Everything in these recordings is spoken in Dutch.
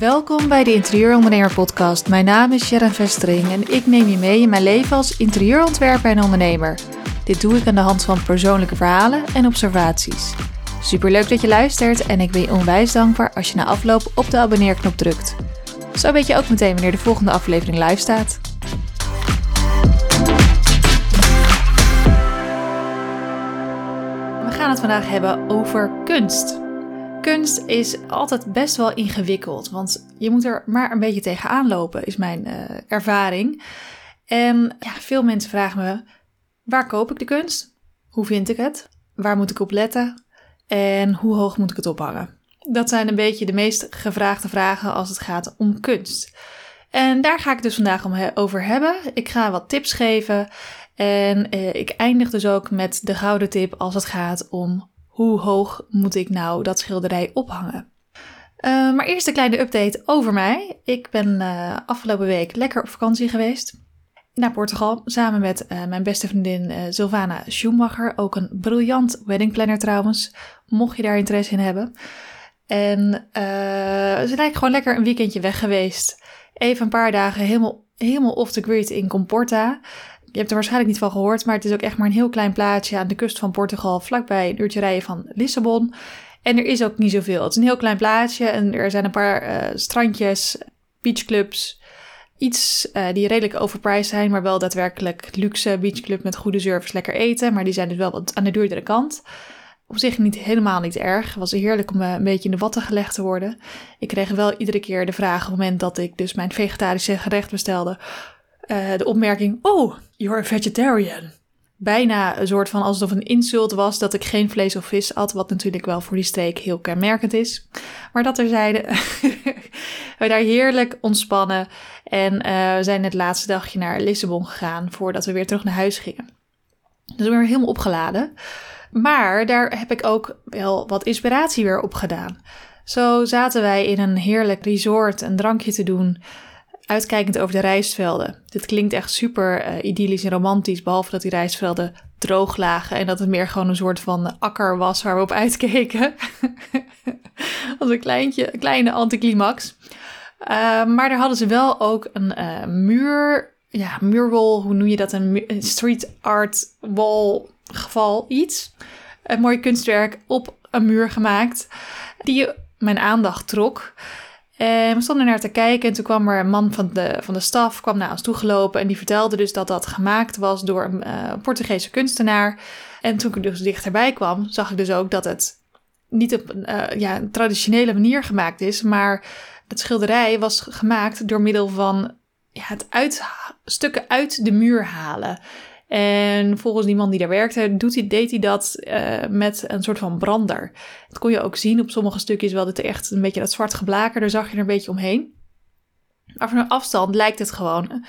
Welkom bij de Interieurondernemer Podcast. Mijn naam is Sharon Vestering en ik neem je mee in mijn leven als interieurontwerper en ondernemer. Dit doe ik aan de hand van persoonlijke verhalen en observaties. Superleuk dat je luistert en ik ben je onwijs dankbaar als je na afloop op de abonneerknop drukt. Zo weet je ook meteen wanneer de volgende aflevering live staat. We gaan het vandaag hebben over kunst. Kunst is altijd best wel ingewikkeld, want je moet er maar een beetje tegenaan lopen, is mijn uh, ervaring. En veel mensen vragen me: waar koop ik de kunst? Hoe vind ik het? Waar moet ik op letten? En hoe hoog moet ik het ophangen? Dat zijn een beetje de meest gevraagde vragen als het gaat om kunst. En daar ga ik dus vandaag om over hebben. Ik ga wat tips geven. En eh, ik eindig dus ook met de gouden tip als het gaat om hoe hoog moet ik nou dat schilderij ophangen? Uh, maar eerst een kleine update over mij. Ik ben uh, afgelopen week lekker op vakantie geweest. Naar Portugal, samen met uh, mijn beste vriendin Sylvana Schumacher. Ook een briljant weddingplanner trouwens, mocht je daar interesse in hebben. En ze zijn gewoon lekker een weekendje weg geweest. Even een paar dagen helemaal, helemaal off the grid in Comporta je hebt er waarschijnlijk niet van gehoord, maar het is ook echt maar een heel klein plaatsje aan de kust van Portugal, vlakbij een uurtje rijden van Lissabon. En er is ook niet zoveel. Het is een heel klein plaatsje en er zijn een paar uh, strandjes, beachclubs, iets uh, die redelijk overpriced zijn, maar wel daadwerkelijk luxe beachclub met goede service, lekker eten. Maar die zijn dus wel wat aan de duurdere kant. Op zich niet helemaal niet erg. Het was heerlijk om uh, een beetje in de watten gelegd te worden. Ik kreeg wel iedere keer de vraag op het moment dat ik dus mijn vegetarische gerecht bestelde de opmerking: Oh, you're a vegetarian. Bijna een soort van alsof een insult was dat ik geen vlees of vis at, wat natuurlijk wel voor die steek heel kenmerkend is. Maar dat er zeiden, we daar heerlijk ontspannen en uh, we zijn het laatste dagje naar Lissabon gegaan voordat we weer terug naar huis gingen. Dus we weer helemaal opgeladen. Maar daar heb ik ook wel wat inspiratie weer op gedaan. Zo zaten wij in een heerlijk resort een drankje te doen uitkijkend over de rijstvelden. Dit klinkt echt super uh, idyllisch en romantisch, behalve dat die rijstvelden droog lagen en dat het meer gewoon een soort van akker was waar we op uitkeken. Als een kleintje, kleine anticlimax. Uh, maar daar hadden ze wel ook een uh, muur, ja, muurwall, hoe noem je dat? Een street art wall geval, iets. Een mooi kunstwerk op een muur gemaakt, die mijn aandacht trok. En we stonden naar te kijken en toen kwam er een man van de, van de staf kwam naar ons toegelopen en die vertelde dus dat dat gemaakt was door een uh, Portugese kunstenaar. En toen ik dus dichterbij kwam, zag ik dus ook dat het niet op een, uh, ja, een traditionele manier gemaakt is, maar het schilderij was gemaakt door middel van ja, het uit, stukken uit de muur halen. En volgens die man die daar werkte, doet hij, deed hij dat uh, met een soort van brander. Dat kon je ook zien op sommige stukjes wel. Dat er echt een beetje dat zwart geblaker, daar zag je er een beetje omheen. Maar van een afstand lijkt het gewoon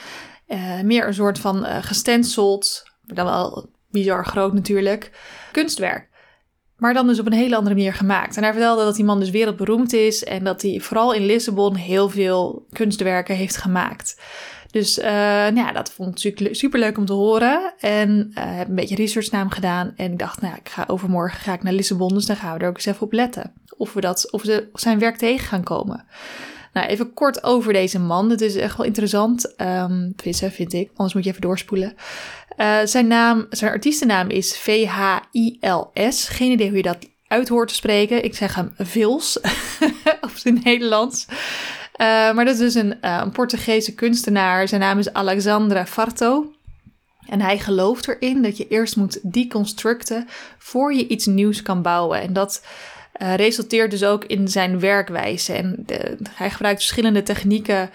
uh, meer een soort van uh, gestenceld, dan wel bizar groot natuurlijk, kunstwerk. Maar dan dus op een hele andere manier gemaakt. En hij vertelde dat die man dus wereldberoemd is en dat hij vooral in Lissabon heel veel kunstwerken heeft gemaakt. Dus uh, nou ja, dat vond ik super leuk om te horen. En uh, heb een beetje research naar hem gedaan. En ik dacht, nou, ik ga overmorgen ga ik naar Lissabon, dus dan gaan we er ook eens even op letten. Of we, dat, of we zijn werk tegen gaan komen. Nou, even kort over deze man. Het is echt wel interessant. Um, vissen, vind ik. Anders moet je even doorspoelen. Uh, zijn naam, zijn artiestennaam is V-H-I-L-S. Geen idee hoe je dat uit hoort te spreken. Ik zeg hem Vils op zijn Nederlands. Uh, maar dat is dus een, uh, een Portugese kunstenaar. Zijn naam is Alexandra Farto. En hij gelooft erin dat je eerst moet deconstructen voor je iets nieuws kan bouwen. En dat uh, resulteert dus ook in zijn werkwijze. En hij gebruikt verschillende technieken.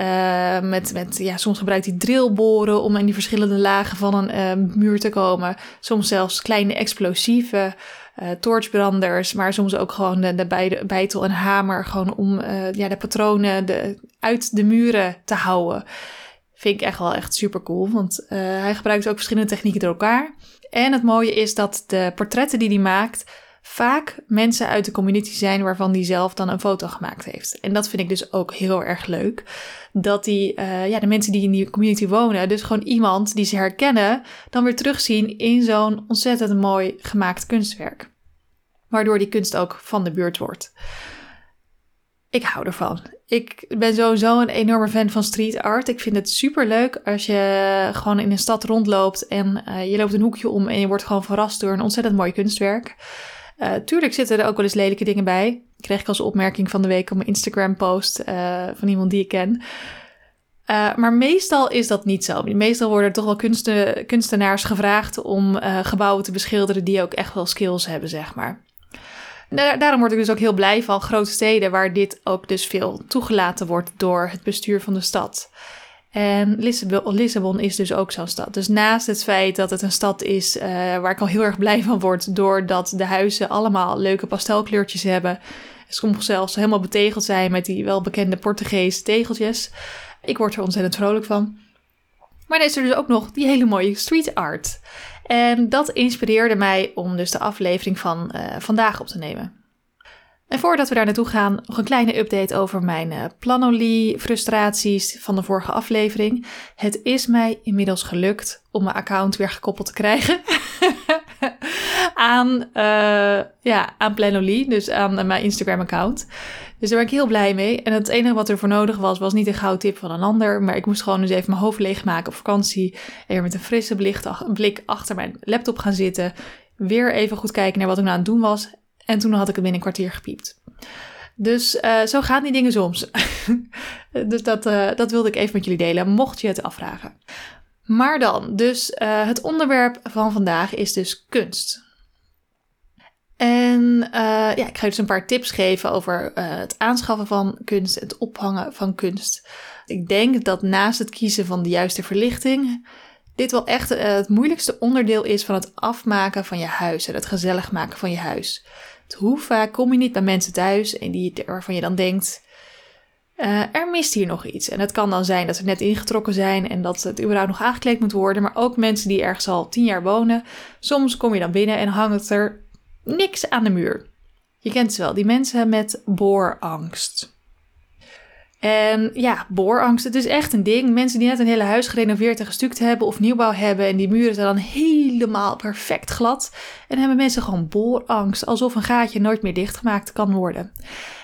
Uh, met, met, ja, soms gebruikt hij drillboren om in die verschillende lagen van een uh, muur te komen. Soms zelfs kleine explosieven torchbranders, maar soms ook gewoon de, de bijtel en hamer, gewoon om ja, de patronen de, uit de muren te houden. Vind ik echt wel echt super cool, want hij gebruikt ook verschillende technieken door elkaar. En het mooie is dat de portretten die hij maakt vaak mensen uit de community zijn waarvan hij zelf dan een foto gemaakt heeft. En dat vind ik dus ook heel erg leuk. Dat die, uh, ja, de mensen die in die community wonen, dus gewoon iemand die ze herkennen, dan weer terugzien in zo'n ontzettend mooi gemaakt kunstwerk. Waardoor die kunst ook van de buurt wordt. Ik hou ervan. Ik ben sowieso een enorme fan van street art. Ik vind het super leuk als je gewoon in een stad rondloopt en uh, je loopt een hoekje om en je wordt gewoon verrast door een ontzettend mooi kunstwerk. Uh, tuurlijk zitten er ook wel eens lelijke dingen bij. Kreeg ik als opmerking van de week op mijn Instagram post uh, van iemand die ik ken. maar meestal is dat niet zo. Meestal worden toch wel kunsten, kunstenaars gevraagd om gebouwen te beschilderen die ook echt wel skills hebben, zeg maar daarom word ik dus ook heel blij van grote steden waar dit ook dus veel toegelaten wordt door het bestuur van de stad. En Lissabon, is dus ook zo'n stad. Dus naast het feit dat het een stad is uh, waar ik al heel erg blij van word, doordat de huizen allemaal leuke pastelkleurtjes hebben, sommige zelfs helemaal betegeld zijn met die welbekende Portugese tegeltjes. Ik word er ontzettend vrolijk van. Maar dan is er dus ook nog die hele mooie street art. En dat inspireerde mij om dus de aflevering van uh, vandaag op te nemen. En voordat we daar naartoe gaan, nog een kleine update over mijn uh, Planoly-frustraties van de vorige aflevering. Het is mij inmiddels gelukt om mijn account weer gekoppeld te krijgen aan, uh, ja, aan Planoly, dus aan mijn Instagram-account. Dus daar ben ik heel blij mee. En het enige wat er voor nodig was, was niet een goudtip van een ander. Maar ik moest gewoon eens even mijn hoofd leegmaken op vakantie. En met een frisse blik achter mijn laptop gaan zitten. Weer even goed kijken naar wat ik nou aan het doen was. En toen had ik het binnen een kwartier gepiept. Dus uh, zo gaan die dingen soms. dus dat, uh, dat wilde ik even met jullie delen, mocht je het afvragen. Maar dan, dus uh, het onderwerp van vandaag is dus kunst. En ja, ik ga je dus een paar tips geven over het aanschaffen van kunst, het ophangen van kunst. Ik denk dat naast het kiezen van de juiste verlichting, dit wel echt uh, het moeilijkste onderdeel is van het afmaken van je huis en het gezellig maken van je huis. hoe vaak kom je niet bij mensen thuis en die, waarvan je dan denkt, er mist hier nog iets. En het kan dan zijn dat ze net ingetrokken zijn en dat het überhaupt nog aangekleed moet worden, maar ook mensen die ergens al tien jaar wonen. Soms kom je dan binnen en hangt er niks aan de muur. Je kent ze wel, die mensen met boorangst. En ja, boorangst, het is echt een ding. Mensen die net een hele huis gerenoveerd en gestuukt hebben of nieuwbouw hebben en die muren zijn dan helemaal perfect glad. En hebben mensen gewoon boorangst, alsof een gaatje nooit meer dichtgemaakt kan worden.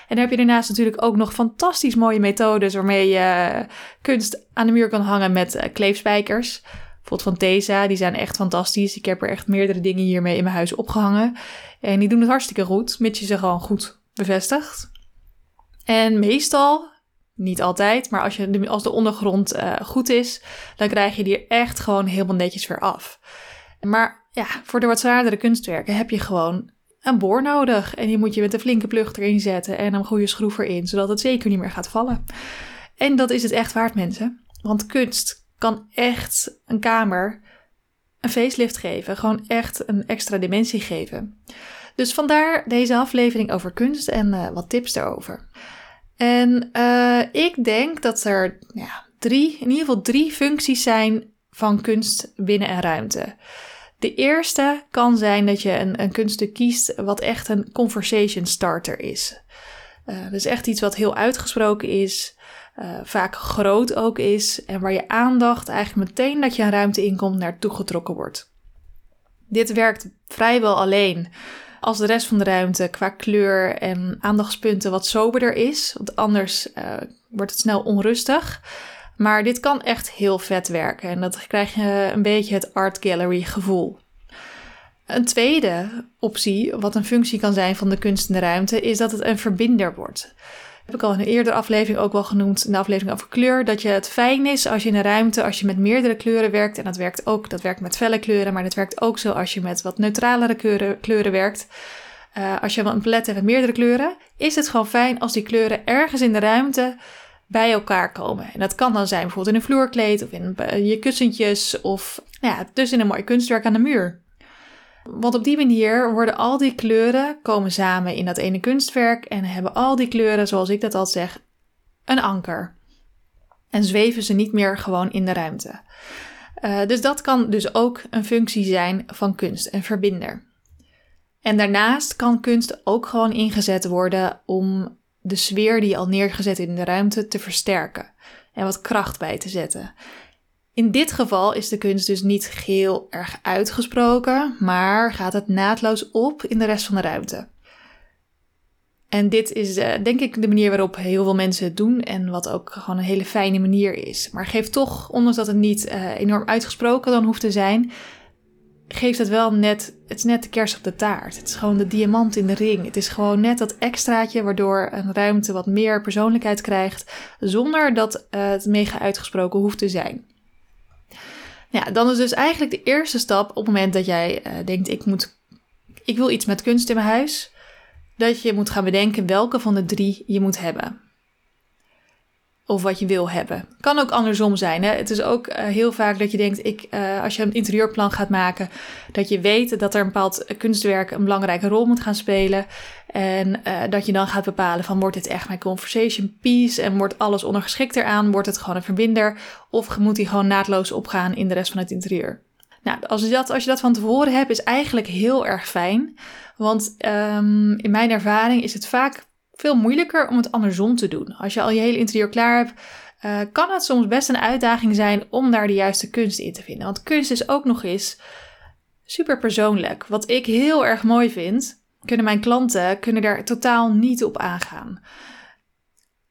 En dan heb je daarnaast natuurlijk ook nog fantastisch mooie methodes waarmee je kunst aan de muur kan hangen met eh, kleefspijkers. Bijvoorbeeld van Tesa, die zijn echt fantastisch. Ik heb er echt meerdere dingen hiermee in mijn huis opgehangen. En die doen het hartstikke goed, mits je ze gewoon goed bevestigt. En meestal, niet altijd, maar als, je de, als de ondergrond uh, goed is, dan krijg je die echt gewoon helemaal netjes weer af. Maar ja, voor de wat zwaardere kunstwerken heb je gewoon een boor nodig. En die moet je met een flinke plug erin zetten en een goede schroef erin, zodat het zeker niet meer gaat vallen. En dat is het echt waard, mensen. Want kunst kan echt een kamer een facelift geven. Gewoon echt een extra dimensie geven. Dus vandaar deze aflevering over kunst en uh, wat tips daarover. En uh, ik denk dat er ja, drie, in ieder geval drie functies zijn van kunst binnen een ruimte. De eerste kan zijn dat je een, een kunststuk kiest wat echt een conversation starter is. Uh, dus echt iets wat heel uitgesproken is, uh, vaak groot ook is en waar je aandacht eigenlijk meteen dat je een ruimte inkomt naartoe getrokken wordt. Dit werkt vrijwel alleen als de rest van de ruimte qua kleur en aandachtspunten wat soberder is, want anders uh, wordt het snel onrustig. Maar dit kan echt heel vet werken en dat krijg je een beetje het art gallery gevoel. Een tweede optie, wat een functie kan zijn van de kunst in de ruimte, is dat het een verbinder wordt heb ik al in een eerdere aflevering ook wel genoemd, in de aflevering over kleur, dat je het fijn is als je in een ruimte, als je met meerdere kleuren werkt, en dat werkt ook, dat werkt met felle kleuren, maar dat werkt ook zo als je met wat neutralere kleuren, kleuren werkt. Uh, als je een palet hebt met meerdere kleuren, is het gewoon fijn als die kleuren ergens in de ruimte bij elkaar komen. En dat kan dan zijn bijvoorbeeld in een vloerkleed of in je kussentjes of nou ja, dus in een mooi kunstwerk aan de muur. Want op die manier worden al die kleuren komen samen in dat ene kunstwerk en hebben al die kleuren, zoals ik dat altijd zeg, een anker. En zweven ze niet meer gewoon in de ruimte. Uh, dus dat kan dus ook een functie zijn van kunst, een verbinder. En daarnaast kan kunst ook gewoon ingezet worden om de sfeer die al neergezet in de ruimte te versterken en wat kracht bij te zetten. In dit geval is de kunst dus niet heel erg uitgesproken, maar gaat het naadloos op in de rest van de ruimte. En dit is uh, denk ik de manier waarop heel veel mensen het doen en wat ook gewoon een hele fijne manier is. Maar geeft toch, ondanks dat het niet uh, enorm uitgesproken dan hoeft te zijn, geeft het wel net, het is net de kers op de taart. Het is gewoon de diamant in de ring. Het is gewoon net dat extraatje waardoor een ruimte wat meer persoonlijkheid krijgt, zonder dat uh, het mega uitgesproken hoeft te zijn. Ja, dan is dus eigenlijk de eerste stap op het moment dat jij uh, denkt, ik, moet, ik wil iets met kunst in mijn huis, dat je moet gaan bedenken welke van de drie je moet hebben of wat je wil hebben. Kan ook andersom zijn. Hè? Het is ook uh, heel vaak dat je denkt, ik, uh, als je een interieurplan gaat maken, dat je weet dat er een bepaald kunstwerk een belangrijke rol moet gaan spelen. En uh, dat je dan gaat bepalen van wordt dit echt mijn conversation piece en wordt alles ondergeschikt eraan, wordt het gewoon een verbinder of moet die gewoon naadloos opgaan in de rest van het interieur. Nou, als je dat, als je dat van tevoren hebt, is eigenlijk heel erg fijn. Want um, in mijn ervaring is het vaak veel moeilijker om het andersom te doen. Als je al je hele interieur klaar hebt, uh, kan het soms best een uitdaging zijn om daar de juiste kunst in te vinden. Want kunst is ook nog eens super persoonlijk. Wat ik heel erg mooi vind, kunnen mijn klanten kunnen daar totaal niet op aangaan.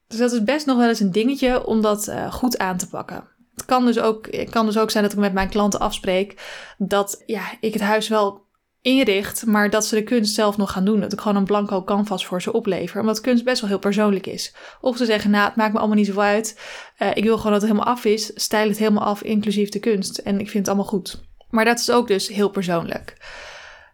Dus dat is best nog wel eens een dingetje om dat uh, goed aan te pakken. Het kan dus, ook, kan dus ook zijn dat ik met mijn klanten afspreek dat ja, ik het huis wel inricht, maar dat ze de kunst zelf nog gaan doen. Dat ik gewoon een blanco canvas voor ze oplever. Omdat kunst best wel heel persoonlijk is. Of ze zeggen, nou, het maakt me allemaal niet zoveel uit. Uh, ik wil gewoon dat het helemaal af is. Stijl het helemaal af, inclusief de kunst. En ik vind het allemaal goed. Maar dat is ook dus heel persoonlijk.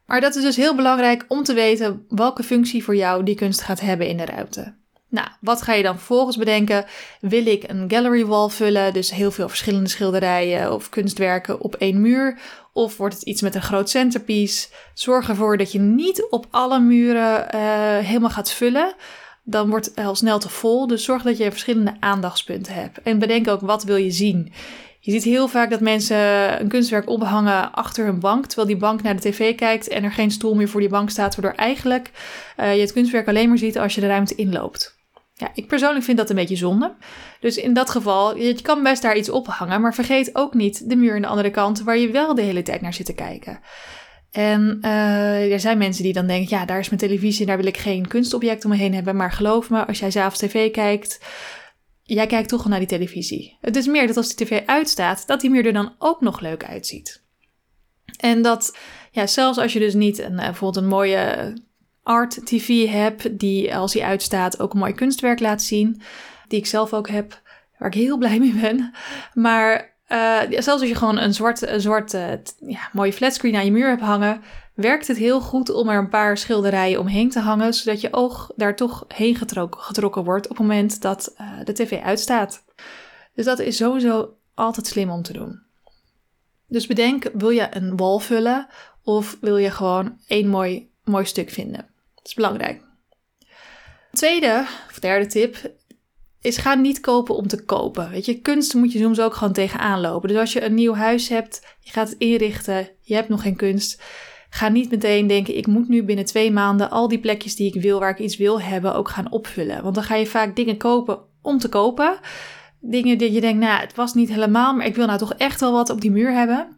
Maar dat is dus heel belangrijk om te weten welke functie voor jou die kunst gaat hebben in de ruimte. Nou, wat ga je dan vervolgens bedenken? Wil ik een gallery wall vullen, dus heel veel verschillende schilderijen of kunstwerken op één muur? Of wordt het iets met een groot centerpiece? Zorg ervoor dat je niet op alle muren uh, helemaal gaat vullen. Dan wordt het al snel te vol. Dus zorg dat je verschillende aandachtspunten hebt. En bedenk ook wat wil je zien. Je ziet heel vaak dat mensen een kunstwerk ophangen achter hun bank, terwijl die bank naar de tv kijkt en er geen stoel meer voor die bank staat, waardoor eigenlijk uh, je het kunstwerk alleen maar ziet als je de ruimte inloopt. Ja, ik persoonlijk vind dat een beetje zonde. Dus in dat geval, je kan best daar iets ophangen, maar vergeet ook niet de muur aan de andere kant waar je wel de hele tijd naar zit te kijken. En uh, er zijn mensen die dan denken, ja, daar is mijn televisie, daar wil ik geen kunstobject om me heen hebben. Maar geloof me, als jij s'avonds tv kijkt, jij kijkt toch al naar die televisie. Het is meer dat als die tv uitstaat, dat die muur er dan ook nog leuk uitziet. En dat, ja, zelfs als je dus niet een, bijvoorbeeld een mooie art TV heb, die als hij uitstaat ook een mooi kunstwerk laat zien. Die ik zelf ook heb, waar ik heel blij mee ben. Maar uh, zelfs als je gewoon een zwart, een uh, ja, mooie flatscreen aan je muur hebt hangen, werkt het heel goed om er een paar schilderijen omheen te hangen, zodat je oog daar toch heen getrokken, wordt op het moment dat de tv uitstaat. Dus dat is sowieso altijd slim om te doen. Dus bedenk, wil je een wal vullen of wil je gewoon één mooi, mooi stuk vinden? Is belangrijk. Tweede of derde tip is ga niet kopen om te kopen. Weet je, kunst moet je soms ook gewoon tegenaan lopen. Dus als je een nieuw huis hebt, je gaat het inrichten, je hebt nog geen kunst. Ga niet meteen denken, ik moet nu binnen twee maanden al die plekjes die ik wil, waar ik iets wil hebben, ook gaan opvullen. Want dan ga je vaak dingen kopen om te kopen. Dingen die je denkt, nou, het was niet helemaal, maar ik wil nou toch echt wel wat op die muur hebben.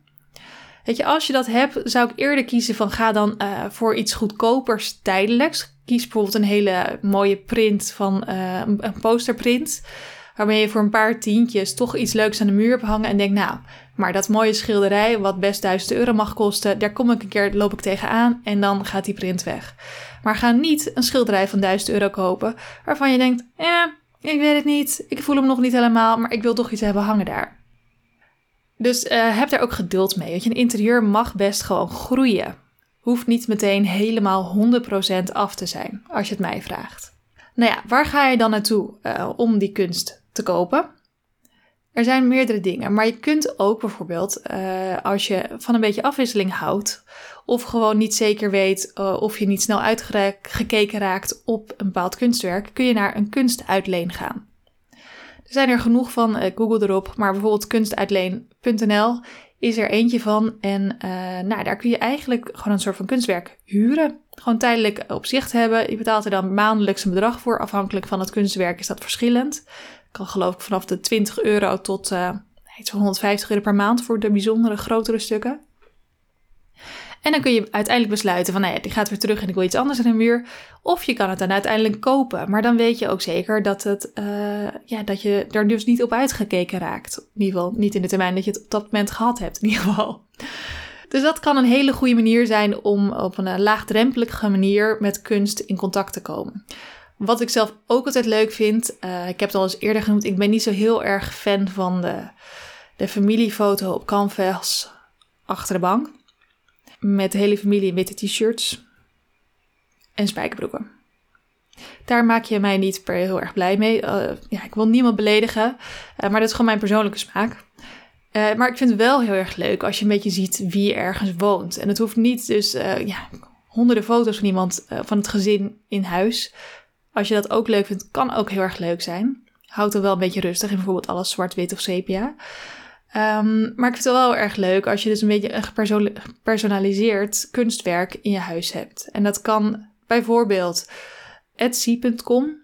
Weet je, als je dat hebt, zou ik eerder kiezen van ga dan uh, voor iets goedkopers tijdelijks. Kies bijvoorbeeld een hele mooie print van uh, een posterprint. Waarmee je voor een paar tientjes toch iets leuks aan de muur hebt hangen. En denk, nou, maar dat mooie schilderij, wat best 1000 euro mag kosten, daar kom ik een keer, loop ik tegenaan en dan gaat die print weg. Maar ga niet een schilderij van 1000 euro kopen waarvan je denkt, ja, ik weet het niet, ik voel hem nog niet helemaal, maar ik wil toch iets hebben hangen daar. Dus uh, heb daar ook geduld mee. Want je, interieur mag best gewoon groeien. Hoeft niet meteen helemaal 100% af te zijn, als je het mij vraagt. Nou ja, waar ga je dan naartoe uh, om die kunst te kopen? Er zijn meerdere dingen, maar je kunt ook bijvoorbeeld, uh, als je van een beetje afwisseling houdt, of gewoon niet zeker weet of je niet snel uitgekeken raakt op een bepaald kunstwerk, kun je naar een kunstuitleen gaan. Er zijn er genoeg van, uh, google erop, maar bijvoorbeeld kunstuitleen.nl is er eentje van. En uh, nou, daar kun je eigenlijk gewoon een soort van kunstwerk huren. Gewoon tijdelijk op zicht hebben. Je betaalt er dan maandelijks een bedrag voor. Afhankelijk van het kunstwerk is dat verschillend. Kan geloof ik vanaf de 20 euro tot uh, iets van 150 euro per maand voor de bijzondere grotere stukken. En dan kun je uiteindelijk besluiten van, nou ja, die gaat weer terug en ik wil iets anders aan de muur. Of je kan het dan uiteindelijk kopen. Maar dan weet je ook zeker dat, het, uh, ja, dat je er dus niet op uitgekeken raakt. In ieder geval niet in de termijn dat je het op dat moment gehad hebt, in ieder geval. Dus dat kan een hele goede manier zijn om op een laagdrempelige manier met kunst in contact te komen. Wat ik zelf ook altijd leuk vind, uh, ik heb het al eens eerder genoemd, ik ben niet zo heel erg fan van de, de familiefoto op canvas achter de bank. Met de hele familie in witte t-shirts en spijkerbroeken. Daar maak je mij niet per heel erg blij mee. Uh, ja, ik wil niemand beledigen, uh, maar dat is gewoon mijn persoonlijke smaak. Uh, maar ik vind het wel heel erg leuk als je een beetje ziet wie ergens woont. En het hoeft niet dus ja, honderden foto's van iemand van het gezin in huis. Als je dat ook leuk vindt, kan ook heel erg leuk zijn. Houd er wel een beetje rustig in bijvoorbeeld alles zwart-wit of sepia. Um, maar ik vind het wel erg leuk als je dus een beetje een gepersonaliseerd kunstwerk in je huis hebt. En dat kan bijvoorbeeld Etsy.com.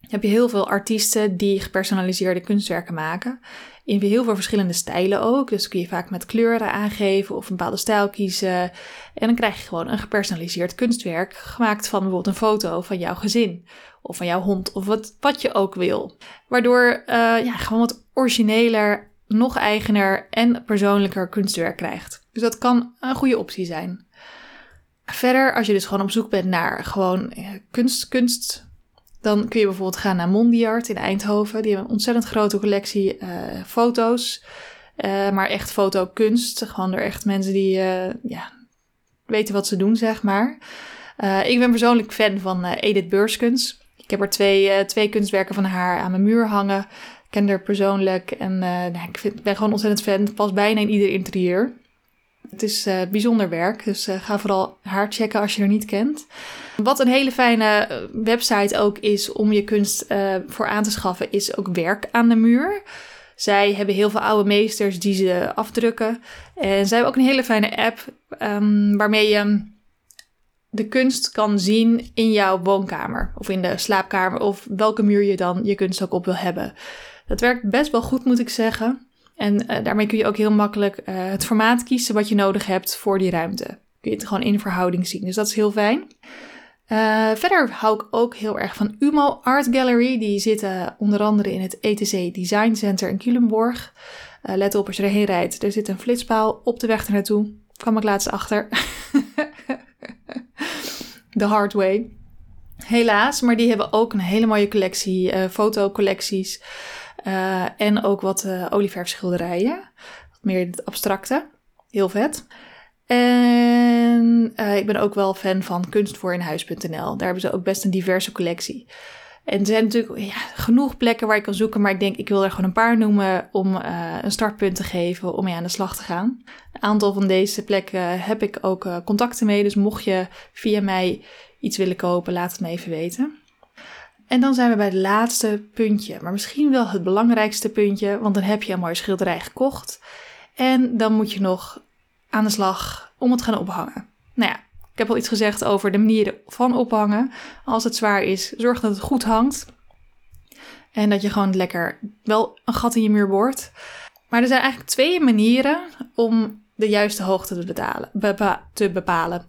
heb je heel veel artiesten die gepersonaliseerde kunstwerken maken. In heel veel verschillende stijlen ook. Dus kun je vaak met kleuren aangeven of een bepaalde stijl kiezen. En dan krijg je gewoon een gepersonaliseerd kunstwerk gemaakt van bijvoorbeeld een foto van jouw gezin. Of van jouw hond of wat, wat je ook wil. Waardoor uh, ja, gewoon wat origineler nog eigener en persoonlijker kunstwerk krijgt. Dus dat kan een goede optie zijn. Verder, als je dus gewoon op zoek bent naar gewoon eh, kunst, kunst dan kun je bijvoorbeeld gaan naar Mondiart in Eindhoven. Die hebben een ontzettend grote collectie uh, foto's. Uh, maar echt fotokunst. Gewoon er echt mensen die ja, weten wat ze doen, zeg maar. ik ben persoonlijk fan van Edith Beurskunst. Ik heb er twee, twee kunstwerken van haar aan mijn muur hangen ken haar persoonlijk en uh, nou, ik vind, ben gewoon ontzettend fan. Past bijna in ieder interieur. Het is uh, bijzonder werk, dus uh, ga vooral haar checken als je haar niet kent. Wat een hele fijne website ook is om je kunst voor aan te schaffen, is ook werk aan de muur. Zij hebben heel veel oude meesters die ze afdrukken. En zij hebben ook een hele fijne app um, waarmee je de kunst kan zien in jouw woonkamer of in de slaapkamer of welke muur je dan je kunst ook op wil hebben. Dat werkt best wel goed, moet ik zeggen. En uh, daarmee kun je ook heel makkelijk uh, het formaat kiezen wat je nodig hebt voor die ruimte. Kun je het gewoon in verhouding zien. Dus dat is heel fijn. Uh, verder hou ik ook heel erg van UMO Art Gallery. Die zitten onder andere in het ETC Design Center in Culemborg. let op als je erheen rijdt. Er zit een flitspaal op de weg ernaartoe. Kwam ik laatst achter. The hard way. Helaas, maar die hebben ook een hele mooie collectie, fotocollecties. Uh, en ook wat uh, olieverfschilderijen. Wat meer het abstracte. Heel vet. En uh, ik ben ook wel fan van kunstvoorinhuis.nl. Daar hebben ze ook best een diverse collectie. En er zijn natuurlijk ja, genoeg plekken waar je kan zoeken, maar ik denk ik wil er gewoon een paar noemen om een startpunt te geven om mee aan de slag te gaan. Een aantal van deze plekken heb ik ook contacten mee, dus mocht je via mij iets willen kopen, laat het me even weten. En dan zijn we bij het laatste puntje, maar misschien wel het belangrijkste puntje, want dan heb je een mooie schilderij gekocht. En dan moet je nog aan de slag om het gaan ophangen. Nou ja, ik heb al iets gezegd over de manieren van ophangen. Als het zwaar is, zorg dat het goed hangt. En dat je gewoon lekker wel een gat in je muur boort. Maar er zijn eigenlijk twee manieren om de juiste hoogte te, betalen, te bepalen.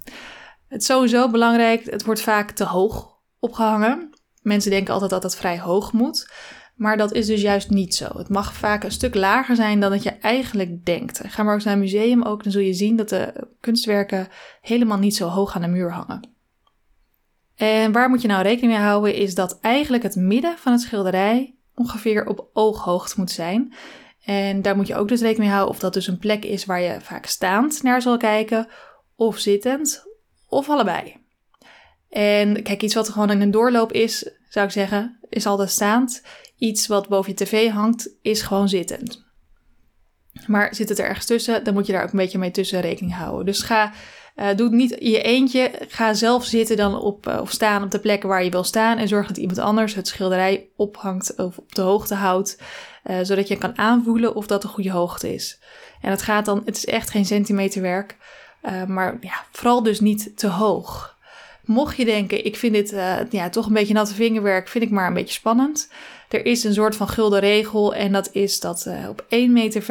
Het is sowieso belangrijk, het wordt vaak te hoog opgehangen. Mensen denken altijd dat het vrij hoog moet. Maar dat is dus juist niet zo. Het mag vaak een stuk lager zijn dan dat je eigenlijk denkt. Ga maar eens naar een museum ook, dan zul je zien dat de kunstwerken helemaal niet zo hoog aan de muur hangen. En waar moet je nou rekening mee houden, is dat eigenlijk het midden van het schilderij ongeveer op ooghoogte moet zijn. En daar moet je ook dus rekening mee houden of dat dus een plek is waar je vaak staand naar zal kijken, of zittend, of allebei. En kijk, iets wat gewoon in een doorloop is, zou ik zeggen, is altijd staand. Iets wat boven je tv hangt, is gewoon zittend. Maar zit het er ergens tussen, dan moet je daar ook een beetje mee tussen rekening houden. Dus ga, uh, doe het niet je eentje. Ga zelf zitten dan op, uh, of staan op de plekken waar je wil staan. En zorg dat iemand anders het schilderij ophangt of op de hoogte houdt. Uh, zodat je kan aanvoelen of dat de goede hoogte is. En het gaat dan, het is echt geen centimeterwerk. maar ja, vooral dus niet te hoog. Mocht je denken, ik vind dit uh, ja, toch een beetje natte vingerwerk, vind ik maar een beetje spannend. Er is een soort van gulden regel en dat is dat uh, op 1,45 meter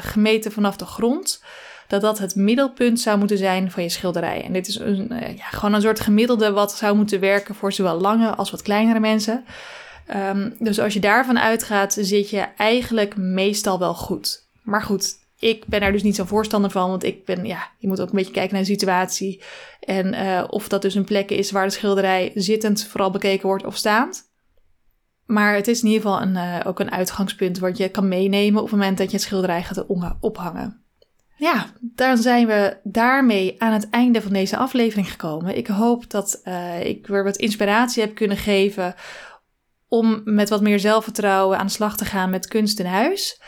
gemeten vanaf de grond, dat dat het middelpunt zou moeten zijn van je schilderij. En dit is een, eh, ja, gewoon een soort gemiddelde wat zou moeten werken voor zowel lange als wat kleinere mensen. Ehm, dus als je daarvan uitgaat, zit je eigenlijk meestal wel goed. Maar goed, ik ben er dus niet zo voorstander van, want ik ben, ja, je moet ook een beetje kijken naar de situatie. En uh, of dat dus een plek is waar de schilderij zittend vooral bekeken wordt of staand. Maar het is in ieder geval een, uh, ook een uitgangspunt wat je kan meenemen op het moment dat je het schilderij gaat ophangen. Ja, dan zijn we daarmee aan het einde van deze aflevering gekomen. Ik hoop dat uh, ik weer wat inspiratie heb kunnen geven om met wat meer zelfvertrouwen aan de slag te gaan met kunst in huis.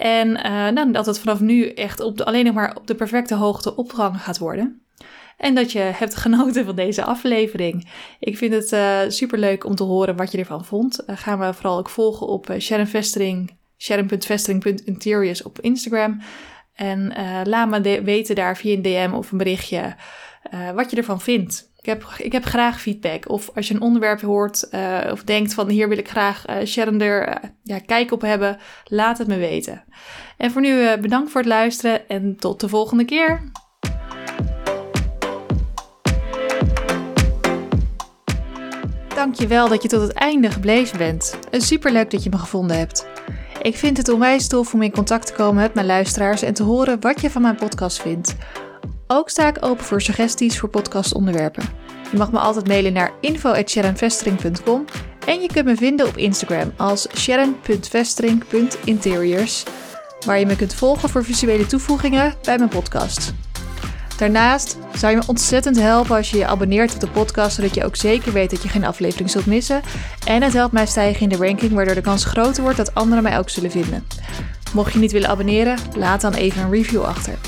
En uh, nou, dat het vanaf nu echt op de, alleen nog maar op de perfecte hoogte opgehangen gaat worden. En dat je hebt genoten van deze aflevering. Ik vind het uh, super leuk om te horen wat je ervan vond. Uh, gaan we vooral ook volgen op Sharon Vestering, sharon.vestering.interiors op Instagram. En laat me weten daar via een DM of een berichtje wat je ervan vindt. Ik heb, ik heb graag feedback. Of als je een onderwerp hoort uh, of denkt van hier wil ik graag uh, Sharon er uh, ja, kijk op hebben, laat het me weten. En voor nu bedankt voor het luisteren en tot de volgende keer. Dankjewel dat je tot het einde gebleven bent. Super leuk dat je me gevonden hebt. Ik vind het onwijs tof om in contact te komen met mijn luisteraars en te horen wat je van mijn podcast vindt. Ook sta ik open voor suggesties voor podcastonderwerpen. Je mag me altijd mailen naar info.sharonvestering.com en je kunt me vinden op Instagram als sharon.vestering.interiors, waar je me kunt volgen voor visuele toevoegingen bij mijn podcast. Daarnaast zou je me ontzettend helpen als je je abonneert op de podcast, zodat je ook zeker weet dat je geen aflevering zult missen. En het helpt mij stijgen in de ranking, waardoor de kans groter wordt dat anderen mij ook zullen vinden. Mocht je niet willen abonneren, laat dan even een review achter.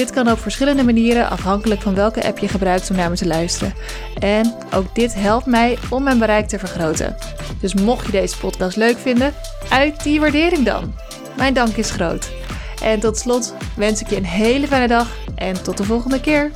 Dit kan op verschillende manieren afhankelijk van welke app je gebruikt om naar me te luisteren. En ook dit helpt mij om mijn bereik te vergroten. Dus mocht je deze podcast leuk vinden, uit die waardering dan. Mijn dank is groot. En tot slot wens ik je een hele fijne dag en tot de volgende keer.